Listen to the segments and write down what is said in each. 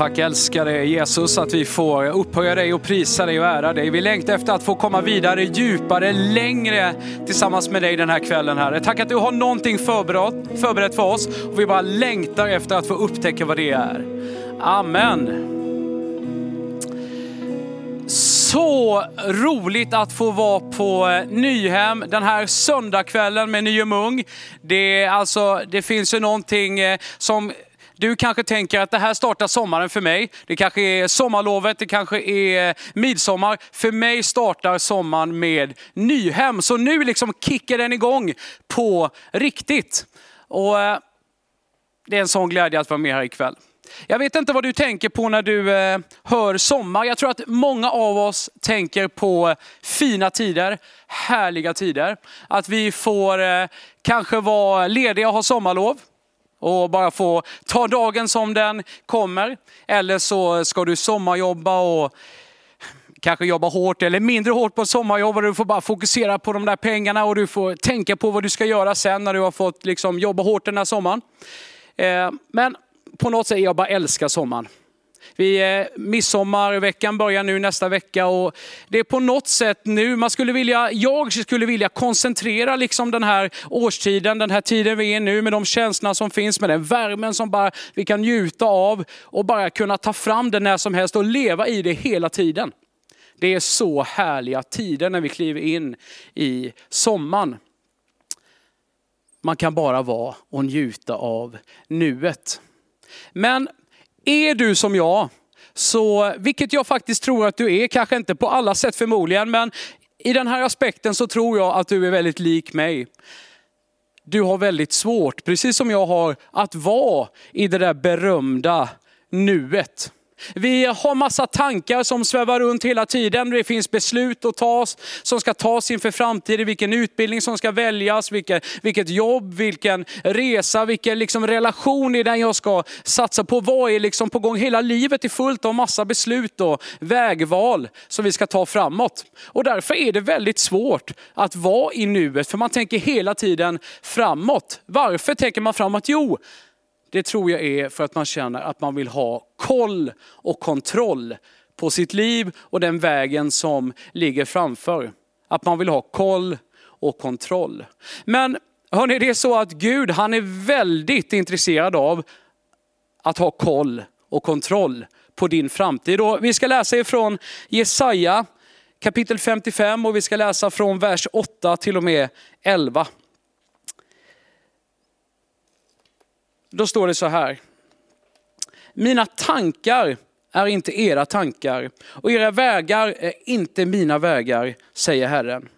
tack älskade Jesus att vi får upphöja dig och prisa dig och ära dig. Vi längtar efter att få komma vidare, djupare, längre tillsammans med dig den här kvällen Herre. Tack att du har någonting förberett, förberett för oss och vi bara längtar efter att få upptäcka vad det är. Amen. Så roligt att få vara på eh, Nyhem den här söndagskvällen med Nyemung. Det, alltså, det finns ju någonting eh, som du kanske tänker att det här startar sommaren för mig. Det kanske är sommarlovet, det kanske är midsommar. För mig startar sommaren med Nyhem. Så nu liksom kickar den igång på riktigt. Och eh, det är en sån glädje att vara med här ikväll. Jag vet inte vad du tänker på när du eh, hör sommar. Jag tror att många av oss tänker på fina tider, härliga tider. Att vi får eh, kanske vara lediga och ha sommarlov och bara få ta dagen som den kommer. Eller så ska du sommarjobba och kanske jobba hårt eller mindre hårt på sommarjobb och du får bara fokusera på de där pengarna och du får tänka på vad du ska göra sen när du har fått liksom jobba hårt den här sommaren. Eh, men på något sätt, jag bara älskar sommaren. Vi, eh, midsommarveckan börjar nu nästa vecka och det är på något sätt nu, man skulle vilja, jag skulle vilja koncentrera liksom den här årstiden, den här tiden vi är nu med de känslorna som finns, med den värmen som bara vi kan njuta av och bara kunna ta fram det när som helst och leva i det hela tiden. Det är så härliga tider när vi kliver in i sommaren. Man kan bara vara och njuta av nuet. Men är du som jag, så, vilket jag faktiskt tror att du är, kanske inte på alla sätt förmodligen, men i den här aspekten så tror jag att du är väldigt lik mig. Du har väldigt svårt, precis som jag har, att vara i det där berömda nuet. Vi har massa tankar som svävar runt hela tiden. Det finns beslut att tas, som ska tas inför framtiden. Vilken utbildning som ska väljas, vilket, vilket jobb, vilken resa, vilken liksom relation är den jag ska satsa på. Vad är liksom på gång? Hela livet är fullt av massa beslut och vägval som vi ska ta framåt. Och därför är det väldigt svårt att vara i nuet, för man tänker hela tiden framåt. Varför tänker man framåt? Jo, det tror jag är för att man känner att man vill ha koll och kontroll på sitt liv och den vägen som ligger framför. Att man vill ha koll och kontroll. Men hörni, det är så att Gud, han är väldigt intresserad av att ha koll och kontroll på din framtid. Och vi ska läsa ifrån Jesaja kapitel 55 och vi ska läsa från vers 8 till och med 11. Då står det så här. Mina tankar är inte era tankar och era vägar är inte mina vägar, säger Herren.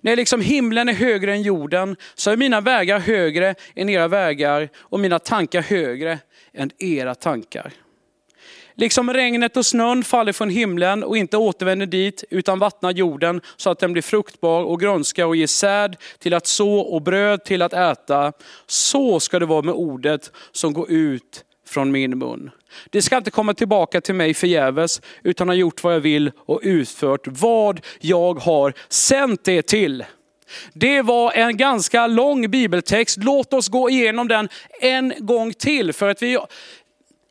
När liksom himlen är högre än jorden så är mina vägar högre än era vägar och mina tankar högre än era tankar. Liksom regnet och snön faller från himlen och inte återvänder dit utan vattnar jorden så att den blir fruktbar och grönskar och ger säd till att så och bröd till att äta. Så ska det vara med ordet som går ut från min mun. Det ska inte komma tillbaka till mig förgäves utan ha gjort vad jag vill och utfört vad jag har sänt det till. Det var en ganska lång bibeltext. Låt oss gå igenom den en gång till. För att vi,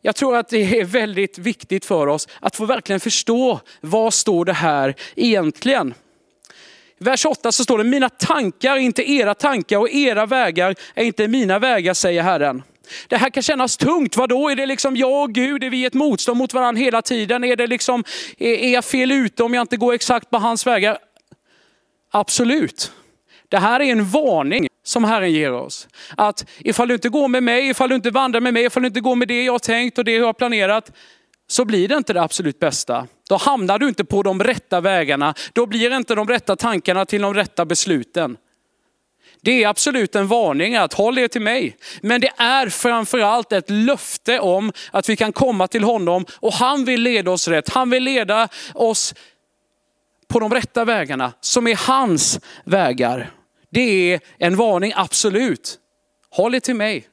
jag tror att det är väldigt viktigt för oss att få verkligen förstå vad står det här egentligen. I vers 8 så står det, mina tankar är inte era tankar och era vägar är inte mina vägar, säger Herren. Det här kan kännas tungt. vadå? Är det liksom jag och Gud, är vi ett motstånd mot varandra hela tiden? Är, det liksom, är jag fel ute om jag inte går exakt på hans vägar? Absolut. Det här är en varning som Herren ger oss. Att ifall du inte går med mig, ifall du inte vandrar med mig, ifall du inte går med det jag har tänkt och det jag har planerat, så blir det inte det absolut bästa. Då hamnar du inte på de rätta vägarna. Då blir det inte de rätta tankarna till de rätta besluten. Det är absolut en varning att håll er till mig. Men det är framförallt ett löfte om att vi kan komma till honom och han vill leda oss rätt. Han vill leda oss på de rätta vägarna som är hans vägar. Det är en varning, absolut. Håll er till mig.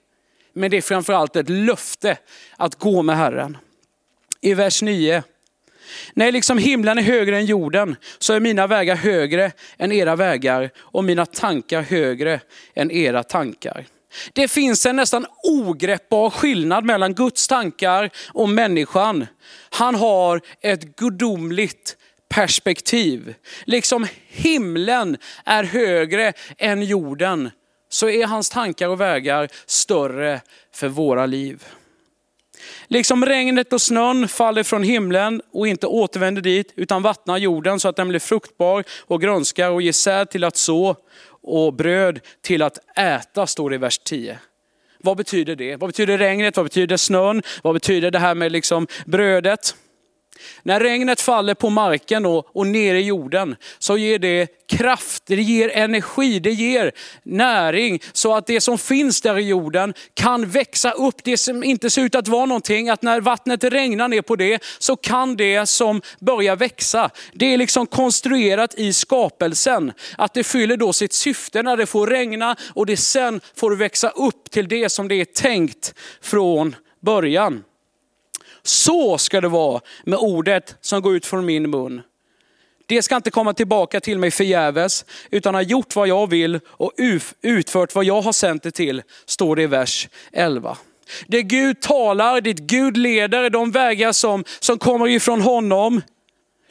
Men det är framförallt ett löfte att gå med Herren. I vers 9. När liksom himlen är högre än jorden så är mina vägar högre än era vägar och mina tankar högre än era tankar. Det finns en nästan ogreppbar skillnad mellan Guds tankar och människan. Han har ett gudomligt perspektiv. Liksom himlen är högre än jorden, så är hans tankar och vägar större för våra liv. Liksom regnet och snön faller från himlen och inte återvänder dit, utan vattnar jorden så att den blir fruktbar och grönskar och ger säd till att så och bröd till att äta, står det i vers 10. Vad betyder det? Vad betyder regnet? Vad betyder snön? Vad betyder det här med liksom brödet? När regnet faller på marken och, och ner i jorden så ger det kraft, det ger energi, det ger näring så att det som finns där i jorden kan växa upp. Det som inte ser ut att vara någonting, att när vattnet regnar ner på det så kan det som börjar växa. Det är liksom konstruerat i skapelsen. Att det fyller då sitt syfte när det får regna och det sen får växa upp till det som det är tänkt från början. Så ska det vara med ordet som går ut från min mun. Det ska inte komma tillbaka till mig förgäves, utan har gjort vad jag vill och utfört vad jag har sänt det till, står det i vers 11. Det Gud talar, ditt Gud leder, de vägar som, som kommer ifrån honom,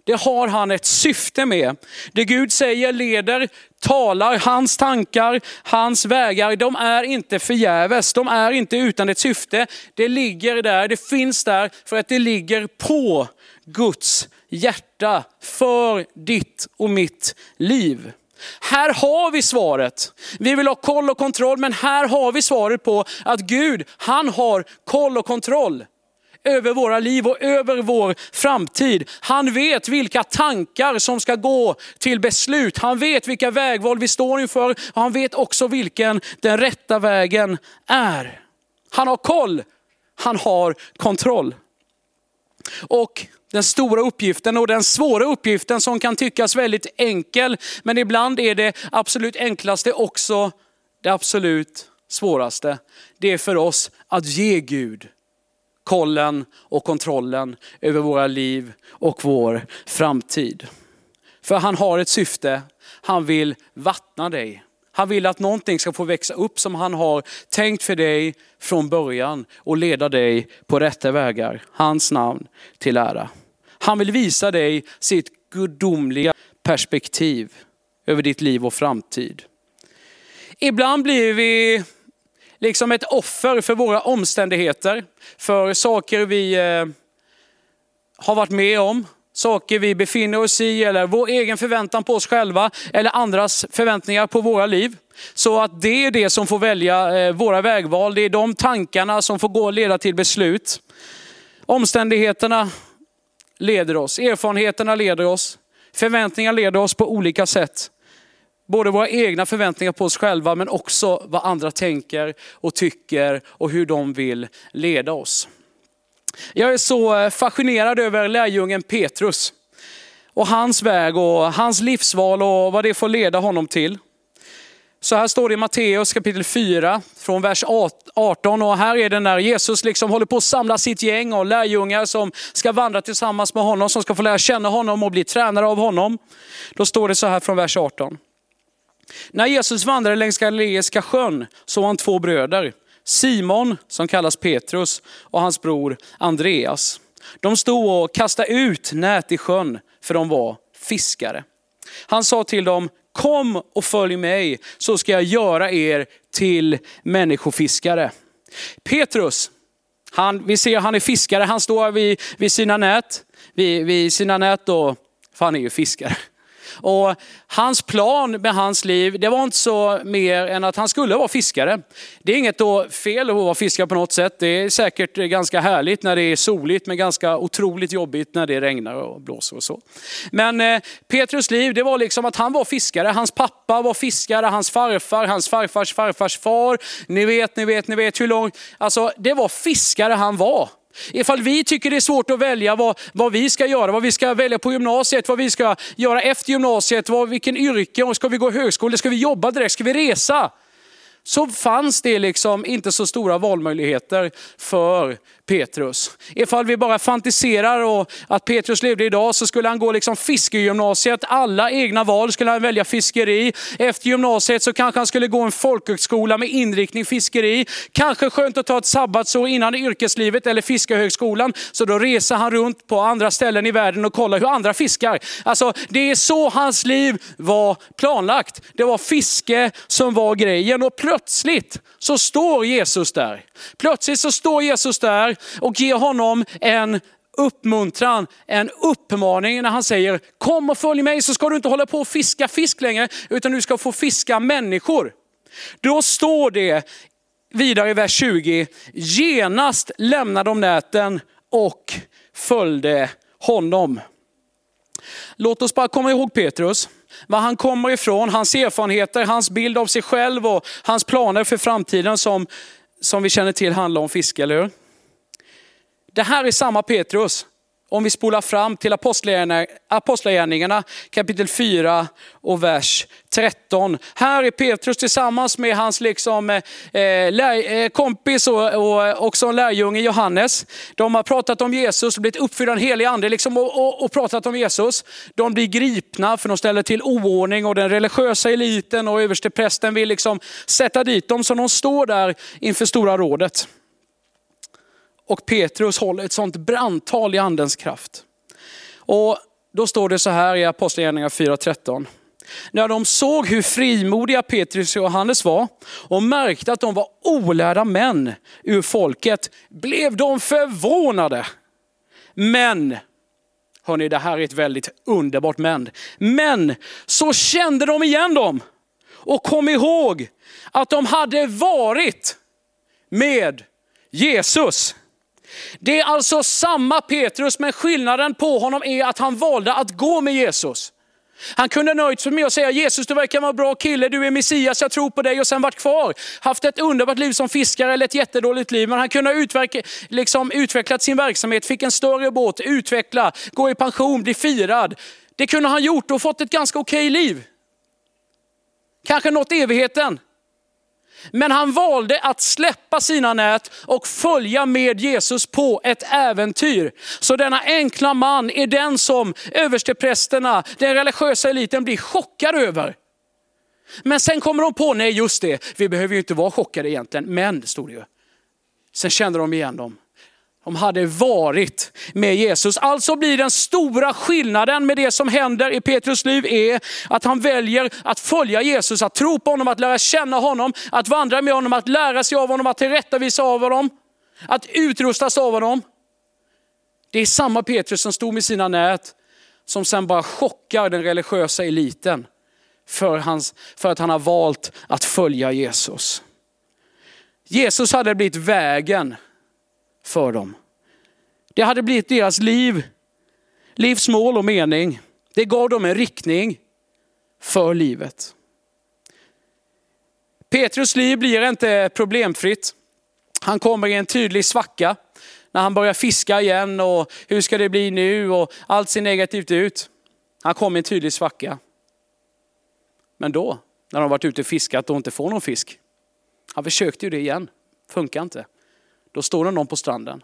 det har han ett syfte med. Det Gud säger, leder, talar, hans tankar, hans vägar, de är inte förgäves. De är inte utan ett syfte. Det ligger där, det finns där för att det ligger på Guds hjärta för ditt och mitt liv. Här har vi svaret. Vi vill ha koll och kontroll, men här har vi svaret på att Gud, han har koll och kontroll över våra liv och över vår framtid. Han vet vilka tankar som ska gå till beslut. Han vet vilka vägval vi står inför och han vet också vilken den rätta vägen är. Han har koll, han har kontroll. Och den stora uppgiften och den svåra uppgiften som kan tyckas väldigt enkel, men ibland är det absolut enklaste också det absolut svåraste. Det är för oss att ge Gud kollen och kontrollen över våra liv och vår framtid. För han har ett syfte, han vill vattna dig. Han vill att någonting ska få växa upp som han har tänkt för dig från början och leda dig på rätta vägar. Hans namn till ära. Han vill visa dig sitt gudomliga perspektiv över ditt liv och framtid. Ibland blir vi liksom ett offer för våra omständigheter, för saker vi eh, har varit med om, saker vi befinner oss i eller vår egen förväntan på oss själva eller andras förväntningar på våra liv. Så att det är det som får välja eh, våra vägval, det är de tankarna som får gå och leda till beslut. Omständigheterna leder oss, erfarenheterna leder oss, förväntningar leder oss på olika sätt. Både våra egna förväntningar på oss själva men också vad andra tänker och tycker och hur de vill leda oss. Jag är så eh, fascinerad över lärjungen Petrus och hans väg och hans livsval och vad det får leda honom till. Så här står det i Matteus kapitel 4 från vers 18 och här är det när Jesus liksom håller på att samla sitt gäng och lärjungar som ska vandra tillsammans med honom, som ska få lära känna honom och bli tränare av honom. Då står det så här från vers 18. När Jesus vandrade längs Galileiska sjön såg han två bröder. Simon, som kallas Petrus, och hans bror Andreas. De stod och kastade ut nät i sjön, för de var fiskare. Han sa till dem, kom och följ mig, så ska jag göra er till människofiskare. Petrus, han, vi ser han är fiskare, han står vid, vid sina nät, vid, vid sina nät då, för han är ju fiskare. Och hans plan med hans liv, det var inte så mer än att han skulle vara fiskare. Det är inget då fel att vara fiskare på något sätt. Det är säkert ganska härligt när det är soligt, men ganska otroligt jobbigt när det regnar och blåser och så. Men eh, Petrus liv, det var liksom att han var fiskare. Hans pappa var fiskare, hans farfar, hans farfars farfars far. Ni vet, ni vet, ni vet hur långt. Alltså, det var fiskare han var. Ifall vi tycker det är svårt att välja vad, vad vi ska göra, vad vi ska välja på gymnasiet, vad vi ska göra efter gymnasiet, vad, vilken yrke, och ska vi gå högskola, ska vi jobba direkt, ska vi resa? så fanns det liksom inte så stora valmöjligheter för Petrus. Ifall vi bara fantiserar och att Petrus levde idag så skulle han gå liksom fiskegymnasiet. Alla egna val skulle han välja fiskeri. Efter gymnasiet så kanske han skulle gå en folkhögskola med inriktning fiskeri. Kanske skönt att ta ett sabbatsår innan yrkeslivet eller fiskehögskolan. Så då reser han runt på andra ställen i världen och kollar hur andra fiskar. Alltså det är så hans liv var planlagt. Det var fiske som var grejen och plötsligt så står Jesus där. Plötsligt så står Jesus där och ger honom en uppmuntran, en uppmaning när han säger kom och följ mig så ska du inte hålla på och fiska fisk längre utan du ska få fiska människor. Då står det vidare i vers 20, genast lämnade de näten och följde honom. Låt oss bara komma ihåg Petrus, var han kommer ifrån, hans erfarenheter, hans bild av sig själv och hans planer för framtiden som, som vi känner till handlar om fiske, eller hur? Det här är samma Petrus om vi spolar fram till Apostlagärningarna kapitel 4 och vers 13. Här är Petrus tillsammans med hans liksom, eh, eh lär, eh, kompis och, och också en lärjunge Johannes. De har pratat om Jesus, blivit uppfyllda av en helig ande liksom, och, och, och, pratat om Jesus. De blir gripna för de ställer till oordning och den religiösa eliten och översteprästen vill liksom sätta dit dem. Så de står där inför Stora rådet. Och Petrus håller ett sånt brandtal i andens kraft. Och då står det så här i Apostlagärningarna 4.13. När de såg hur frimodiga Petrus och Johannes var och märkte att de var olärda män ur folket blev de förvånade. Men, hörni det här är ett väldigt underbart men. Men så kände de igen dem och kom ihåg att de hade varit med Jesus. Det är alltså samma Petrus, men skillnaden på honom är att han valde att gå med Jesus. Han kunde nöjt sig med att säga Jesus du verkar vara en bra kille, du är Messias, jag tror på dig och sen varit kvar. Haft ett underbart liv som fiskare eller ett jättedåligt liv. Men han kunde ha utverka, liksom, utvecklat sin verksamhet, fick en större båt, utveckla, gå i pension, bli firad. Det kunde han gjort och fått ett ganska okej liv. Kanske nått evigheten. Men han valde att släppa sina nät och följa med Jesus på ett äventyr. Så denna enkla man är den som översteprästerna, den religiösa eliten blir chockade över. Men sen kommer de på, nej just det, vi behöver ju inte vara chockade egentligen, men det stod det ju. Sen kände de igen dem. De hade varit med Jesus. Alltså blir den stora skillnaden med det som händer i Petrus liv är att han väljer att följa Jesus, att tro på honom, att lära känna honom, att vandra med honom, att lära sig av honom, att tillrättavisa av honom, att utrustas av honom. Det är samma Petrus som stod med sina nät, som sen bara chockar den religiösa eliten för, hans, för att han har valt att följa Jesus. Jesus hade blivit vägen för dem. Det hade blivit deras liv, livsmål och mening. Det gav dem en riktning för livet. Petrus liv blir inte problemfritt. Han kommer i en tydlig svacka när han börjar fiska igen och hur ska det bli nu och allt ser negativt ut. Han kommer i en tydlig svacka. Men då, när de varit ute och fiskat och inte får någon fisk. Han försökte ju det igen, funkar inte. Då står det någon på stranden.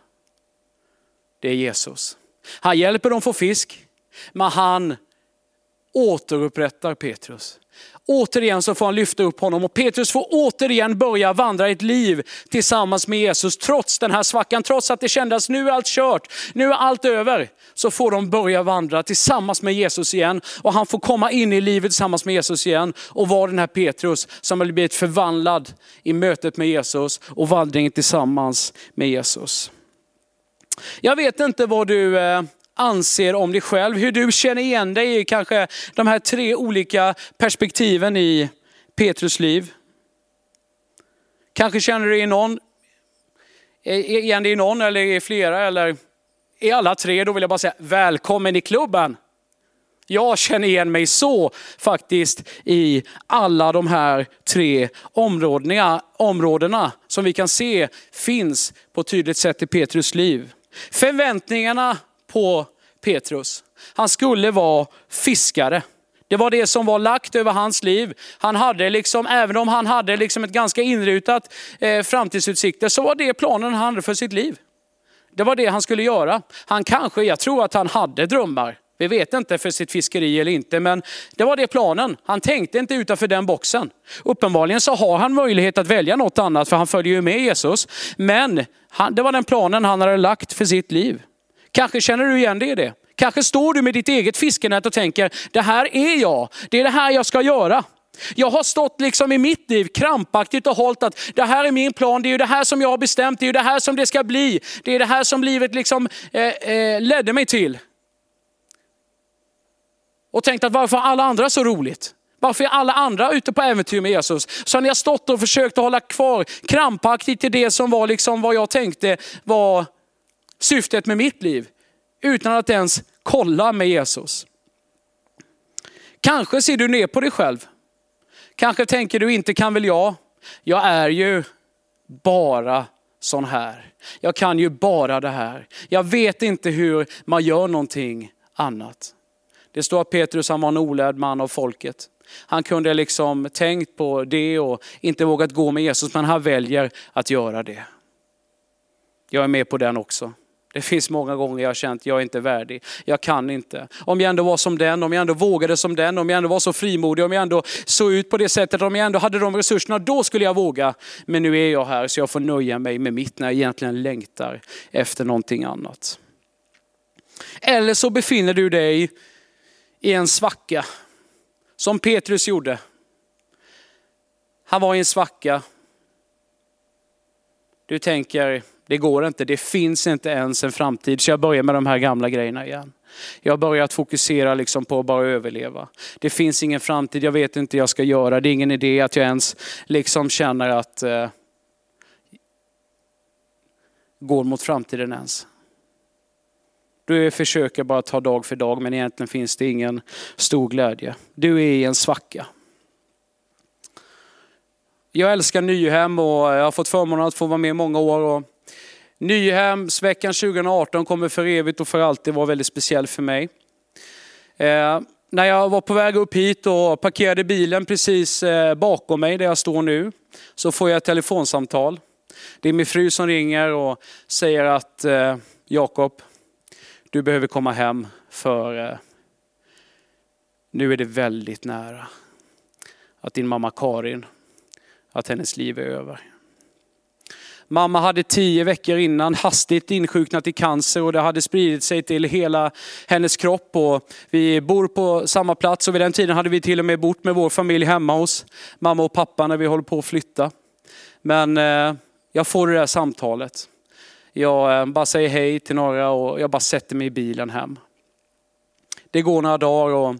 Det är Jesus. Han hjälper dem få fisk, men han återupprättar Petrus. Återigen så får han lyfta upp honom och Petrus får återigen börja vandra ett liv tillsammans med Jesus. Trots den här svackan, trots att det kändes nu är allt kört, nu är allt över. Så får de börja vandra tillsammans med Jesus igen. Och han får komma in i livet tillsammans med Jesus igen och vara den här Petrus som har blivit förvandlad i mötet med Jesus och vandringen tillsammans med Jesus. Jag vet inte vad du eh, anser om dig själv, hur du känner igen dig i kanske de här tre olika perspektiven i Petrus liv. Kanske känner du i någon, igen dig i någon eller i flera eller i alla tre. Då vill jag bara säga välkommen i klubben. Jag känner igen mig så faktiskt i alla de här tre områdena, områdena som vi kan se finns på ett tydligt sätt i Petrus liv. Förväntningarna på Petrus. Han skulle vara fiskare. Det var det som var lagt över hans liv. Han hade liksom, även om han hade liksom ett ganska inrutat eh, framtidsutsikter, så var det planen han hade för sitt liv. Det var det han skulle göra. Han kanske, jag tror att han hade drömmar. Vi vet inte för sitt fiskeri eller inte, men det var det planen. Han tänkte inte utanför den boxen. Uppenbarligen så har han möjlighet att välja något annat, för han följer ju med Jesus. Men han, det var den planen han hade lagt för sitt liv. Kanske känner du igen dig i det. Kanske står du med ditt eget fiskenät och tänker, det här är jag. Det är det här jag ska göra. Jag har stått liksom i mitt liv krampaktigt och hållit att det här är min plan, det är ju det här som jag har bestämt, det är ju det här som det ska bli. Det är det här som livet liksom eh, eh, ledde mig till. Och tänkt att varför har alla andra så roligt? Varför är alla andra ute på äventyr med Jesus? Så när jag stått och försökt att hålla kvar krampaktigt till det som var liksom vad jag tänkte var syftet med mitt liv. Utan att ens kolla med Jesus. Kanske ser du ner på dig själv. Kanske tänker du, inte kan väl jag? Jag är ju bara sån här. Jag kan ju bara det här. Jag vet inte hur man gör någonting annat. Det står att Petrus han var en olärd man av folket. Han kunde liksom tänkt på det och inte vågat gå med Jesus, men han väljer att göra det. Jag är med på den också. Det finns många gånger jag har känt att jag är inte värdig. Jag kan inte. Om jag ändå var som den, om jag ändå vågade som den, om jag ändå var så frimodig, om jag ändå såg ut på det sättet, om jag ändå hade de resurserna, då skulle jag våga. Men nu är jag här så jag får nöja mig med mitt när jag egentligen längtar efter någonting annat. Eller så befinner du dig i en svacka, som Petrus gjorde. Han var i en svacka. Du tänker, det går inte, det finns inte ens en framtid. Så jag börjar med de här gamla grejerna igen. Jag har börjat fokusera liksom på att bara överleva. Det finns ingen framtid, jag vet inte hur jag ska göra. Det är ingen idé att jag ens liksom känner att eh, går mot framtiden ens. Du försöker bara ta dag för dag men egentligen finns det ingen stor glädje. Du är i en svacka. Jag älskar Nyhem och jag har fått förmånen att få vara med i många år. Nyhemsveckan 2018 kommer för evigt och för alltid vara väldigt speciell för mig. Eh, när jag var på väg upp hit och parkerade bilen precis eh, bakom mig där jag står nu, så får jag ett telefonsamtal. Det är min fru som ringer och säger att eh, Jakob, du behöver komma hem för eh, nu är det väldigt nära att din mamma Karin, att hennes liv är över. Mamma hade tio veckor innan hastigt insjuknat i cancer och det hade spridit sig till hela hennes kropp. Och vi bor på samma plats och vid den tiden hade vi till och med bott med vår familj hemma hos mamma och pappa när vi håller på att flytta. Men eh, jag får det där samtalet. Jag eh, bara säger hej till några och jag bara sätter mig i bilen hem. Det går några dagar och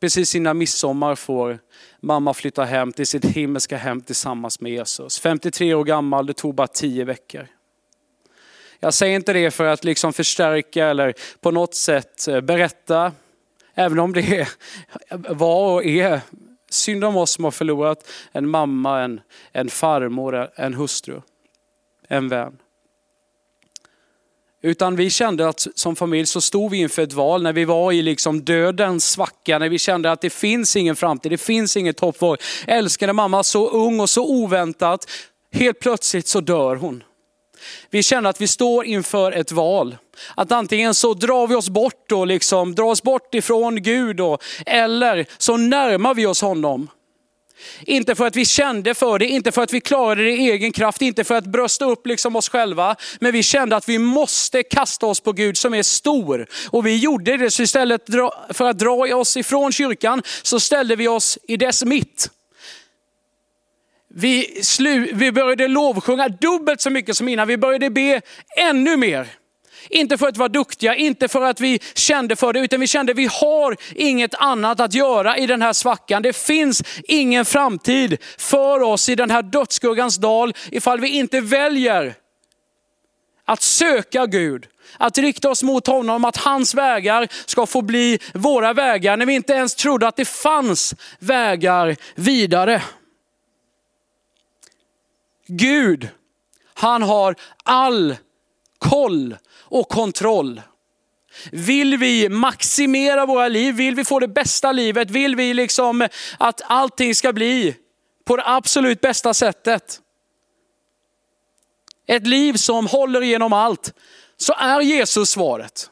precis innan midsommar får mamma flyttar hem till sitt himmelska hem tillsammans med Jesus. 53 år gammal, det tog bara 10 veckor. Jag säger inte det för att liksom förstärka eller på något sätt eh, berätta, även om det var och är synd om oss som har förlorat en mamma, en, en farmor, en hustru, en vän. Utan vi kände att som familj så stod vi inför ett val när vi var i liksom dödens svacka, när vi kände att det finns ingen framtid, det finns inget hopp Vår älskade mamma så ung och så oväntat. Helt plötsligt så dör hon. Vi känner att vi står inför ett val. Att antingen så drar vi oss bort och liksom drar oss bort ifrån Gud och, eller så närmar vi oss honom. Inte för att vi kände för det, inte för att vi klarade det i egen kraft, inte för att brösta upp liksom oss själva. Men vi kände att vi måste kasta oss på Gud som är stor. Och vi gjorde det, så istället för att dra oss ifrån kyrkan så ställde vi oss i dess mitt. Vi, slu, vi började lovsjunga dubbelt så mycket som innan, vi började be ännu mer. Inte för att vara duktiga, inte för att vi kände för det, utan vi kände att vi har inget annat att göra i den här svackan. Det finns ingen framtid för oss i den här dödsskuggans dal ifall vi inte väljer att söka Gud, att rikta oss mot honom, att hans vägar ska få bli våra vägar, när vi inte ens trodde att det fanns vägar vidare. Gud, han har all koll och kontroll. Vill vi maximera våra liv? Vill vi få det bästa livet? Vill vi liksom att allting ska bli på det absolut bästa sättet? Ett liv som håller igenom allt. Så är Jesus svaret.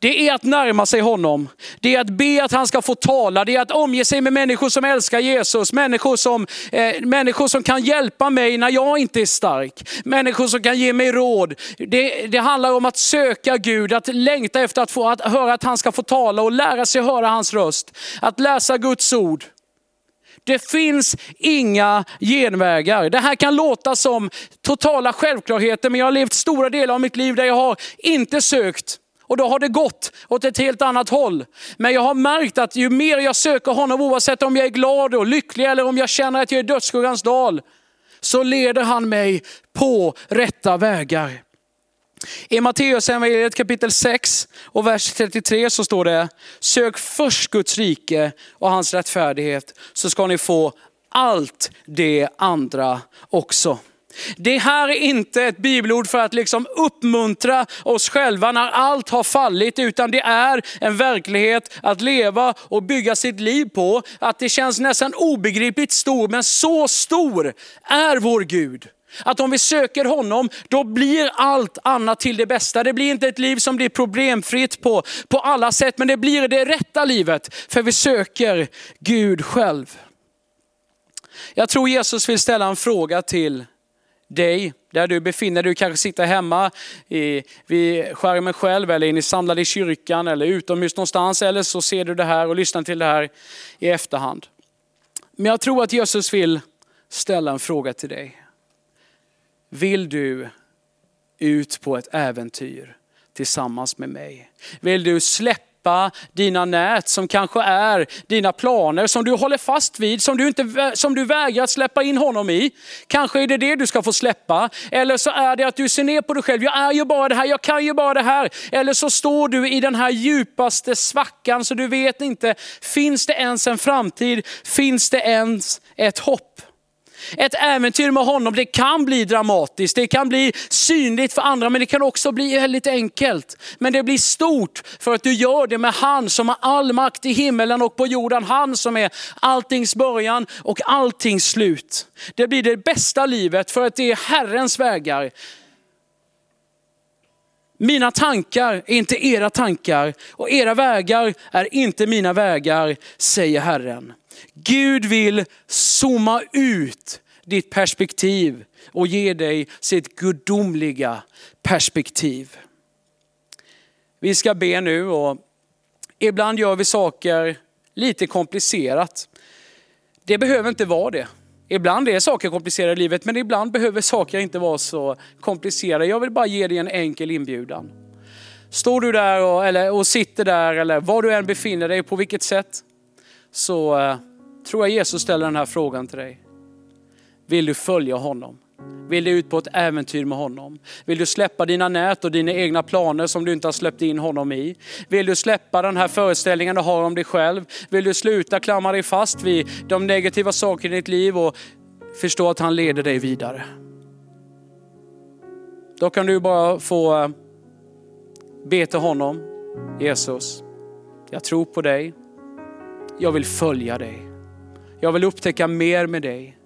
Det är att närma sig honom. Det är att be att han ska få tala. Det är att omge sig med människor som älskar Jesus. Människor som, eh, människor som kan hjälpa mig när jag inte är stark. Människor som kan ge mig råd. Det, det handlar om att söka Gud, att längta efter att, få, att höra att han ska få tala och lära sig höra hans röst. Att läsa Guds ord. Det finns inga genvägar. Det här kan låta som totala självklarheter, men jag har levt stora delar av mitt liv där jag har inte sökt och då har det gått åt ett helt annat håll. Men jag har märkt att ju mer jag söker honom, oavsett om jag är glad och lycklig eller om jag känner att jag är i dödsskuggans dal, så leder han mig på rätta vägar. I Matteus evangeliet kapitel 6 och vers 33 så står det, sök först Guds rike och hans rättfärdighet så ska ni få allt det andra också. Det här är inte ett bibelord för att liksom uppmuntra oss själva när allt har fallit, utan det är en verklighet att leva och bygga sitt liv på. Att det känns nästan obegripligt stor, men så stor är vår Gud. Att om vi söker honom, då blir allt annat till det bästa. Det blir inte ett liv som blir problemfritt på, på alla sätt, men det blir det rätta livet. För vi söker Gud själv. Jag tror Jesus vill ställa en fråga till dig, där du befinner dig. Du kanske sitter hemma i, vid skärmen själv eller är ni samlade i kyrkan eller utomhus någonstans. Eller så ser du det här och lyssnar till det här i efterhand. Men jag tror att Jesus vill ställa en fråga till dig. Vill du ut på ett äventyr tillsammans med mig? Vill du släppa släppa dina nät som kanske är dina planer, som du håller fast vid, som du, inte, som du vägrar att släppa in honom i. Kanske är det det du ska få släppa. Eller så är det att du ser ner på dig själv, jag är ju bara det här, jag kan ju bara det här. Eller så står du i den här djupaste svackan så du vet inte, finns det ens en framtid? Finns det ens ett hopp? Ett äventyr med honom, det kan bli dramatiskt, det kan bli synligt för andra, men det kan också bli väldigt enkelt. Men det blir stort för att du gör det med han som har all makt i himmelen och på jorden. Han som är alltings början och alltings slut. Det blir det bästa livet för att det är Herrens vägar. Mina tankar är inte era tankar och era vägar är inte mina vägar, säger Herren. Gud vill zooma ut ditt perspektiv och ge dig sitt gudomliga perspektiv. Vi ska be nu och ibland gör vi saker lite komplicerat. Det behöver inte vara det. Ibland är saker komplicerade i livet, men ibland behöver saker inte vara så komplicerade. Jag vill bara ge dig en enkel inbjudan. Står du där och, eller, och sitter där, eller var du än befinner dig, på vilket sätt, så eh, tror jag Jesus ställer den här frågan till dig. Vill du följa honom? Vill du ut på ett äventyr med honom? Vill du släppa dina nät och dina egna planer som du inte har släppt in honom i? Vill du släppa den här föreställningen du har om dig själv? Vill du sluta klamra dig fast vid de negativa sakerna i ditt liv och förstå att han leder dig vidare? Då kan du bara få eh, be till honom. Jesus, jag tror på dig. Jag vill följa dig. Jag vill upptäcka mer med dig.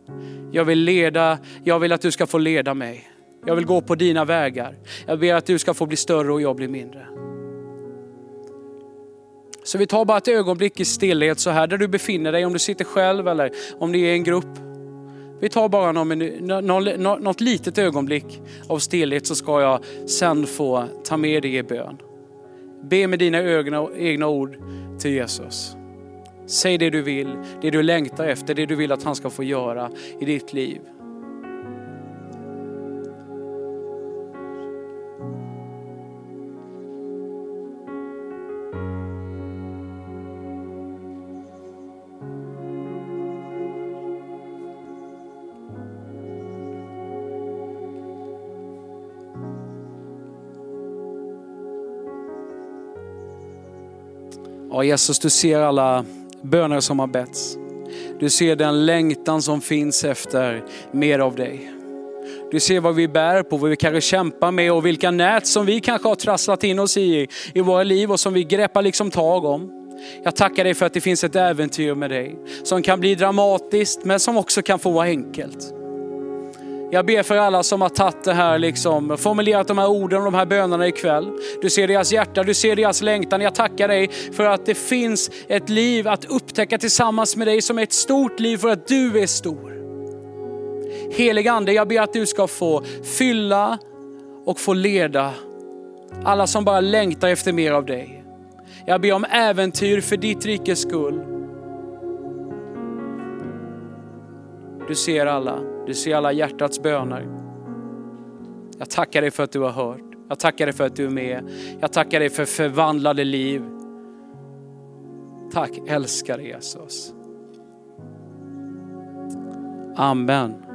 Jag vill leda, jag vill att du ska få leda mig. Jag vill gå på dina vägar. Jag ber att du ska få bli större och jag blir mindre. Så vi tar bara ett ögonblick i stillhet så här där du befinner dig, om du sitter själv eller om det är en grupp. Vi tar bara någon minu- något litet ögonblick av stillhet så ska jag sen få ta med dig i bön. Be med dina ögna, egna ord till Jesus. Säg det du vill, det du längtar efter, det du vill att han ska få göra i ditt liv. Ja, Jesus, du ser alla böner som har betts. Du ser den längtan som finns efter mer av dig. Du ser vad vi bär på, vad vi kanske kämpar med och vilka nät som vi kanske har trasslat in oss i, i våra liv och som vi greppar liksom tag om. Jag tackar dig för att det finns ett äventyr med dig som kan bli dramatiskt men som också kan få vara enkelt. Jag ber för alla som har tagit det här, liksom, formulerat de här orden och de här bönerna ikväll. Du ser deras hjärta, du ser deras längtan. Jag tackar dig för att det finns ett liv att upptäcka tillsammans med dig som är ett stort liv för att du är stor. Helig Ande, jag ber att du ska få fylla och få leda alla som bara längtar efter mer av dig. Jag ber om äventyr för ditt rikes skull. Du ser alla, du ser alla hjärtats böner. Jag tackar dig för att du har hört. Jag tackar dig för att du är med. Jag tackar dig för förvandlade liv. Tack älskar Jesus. Amen.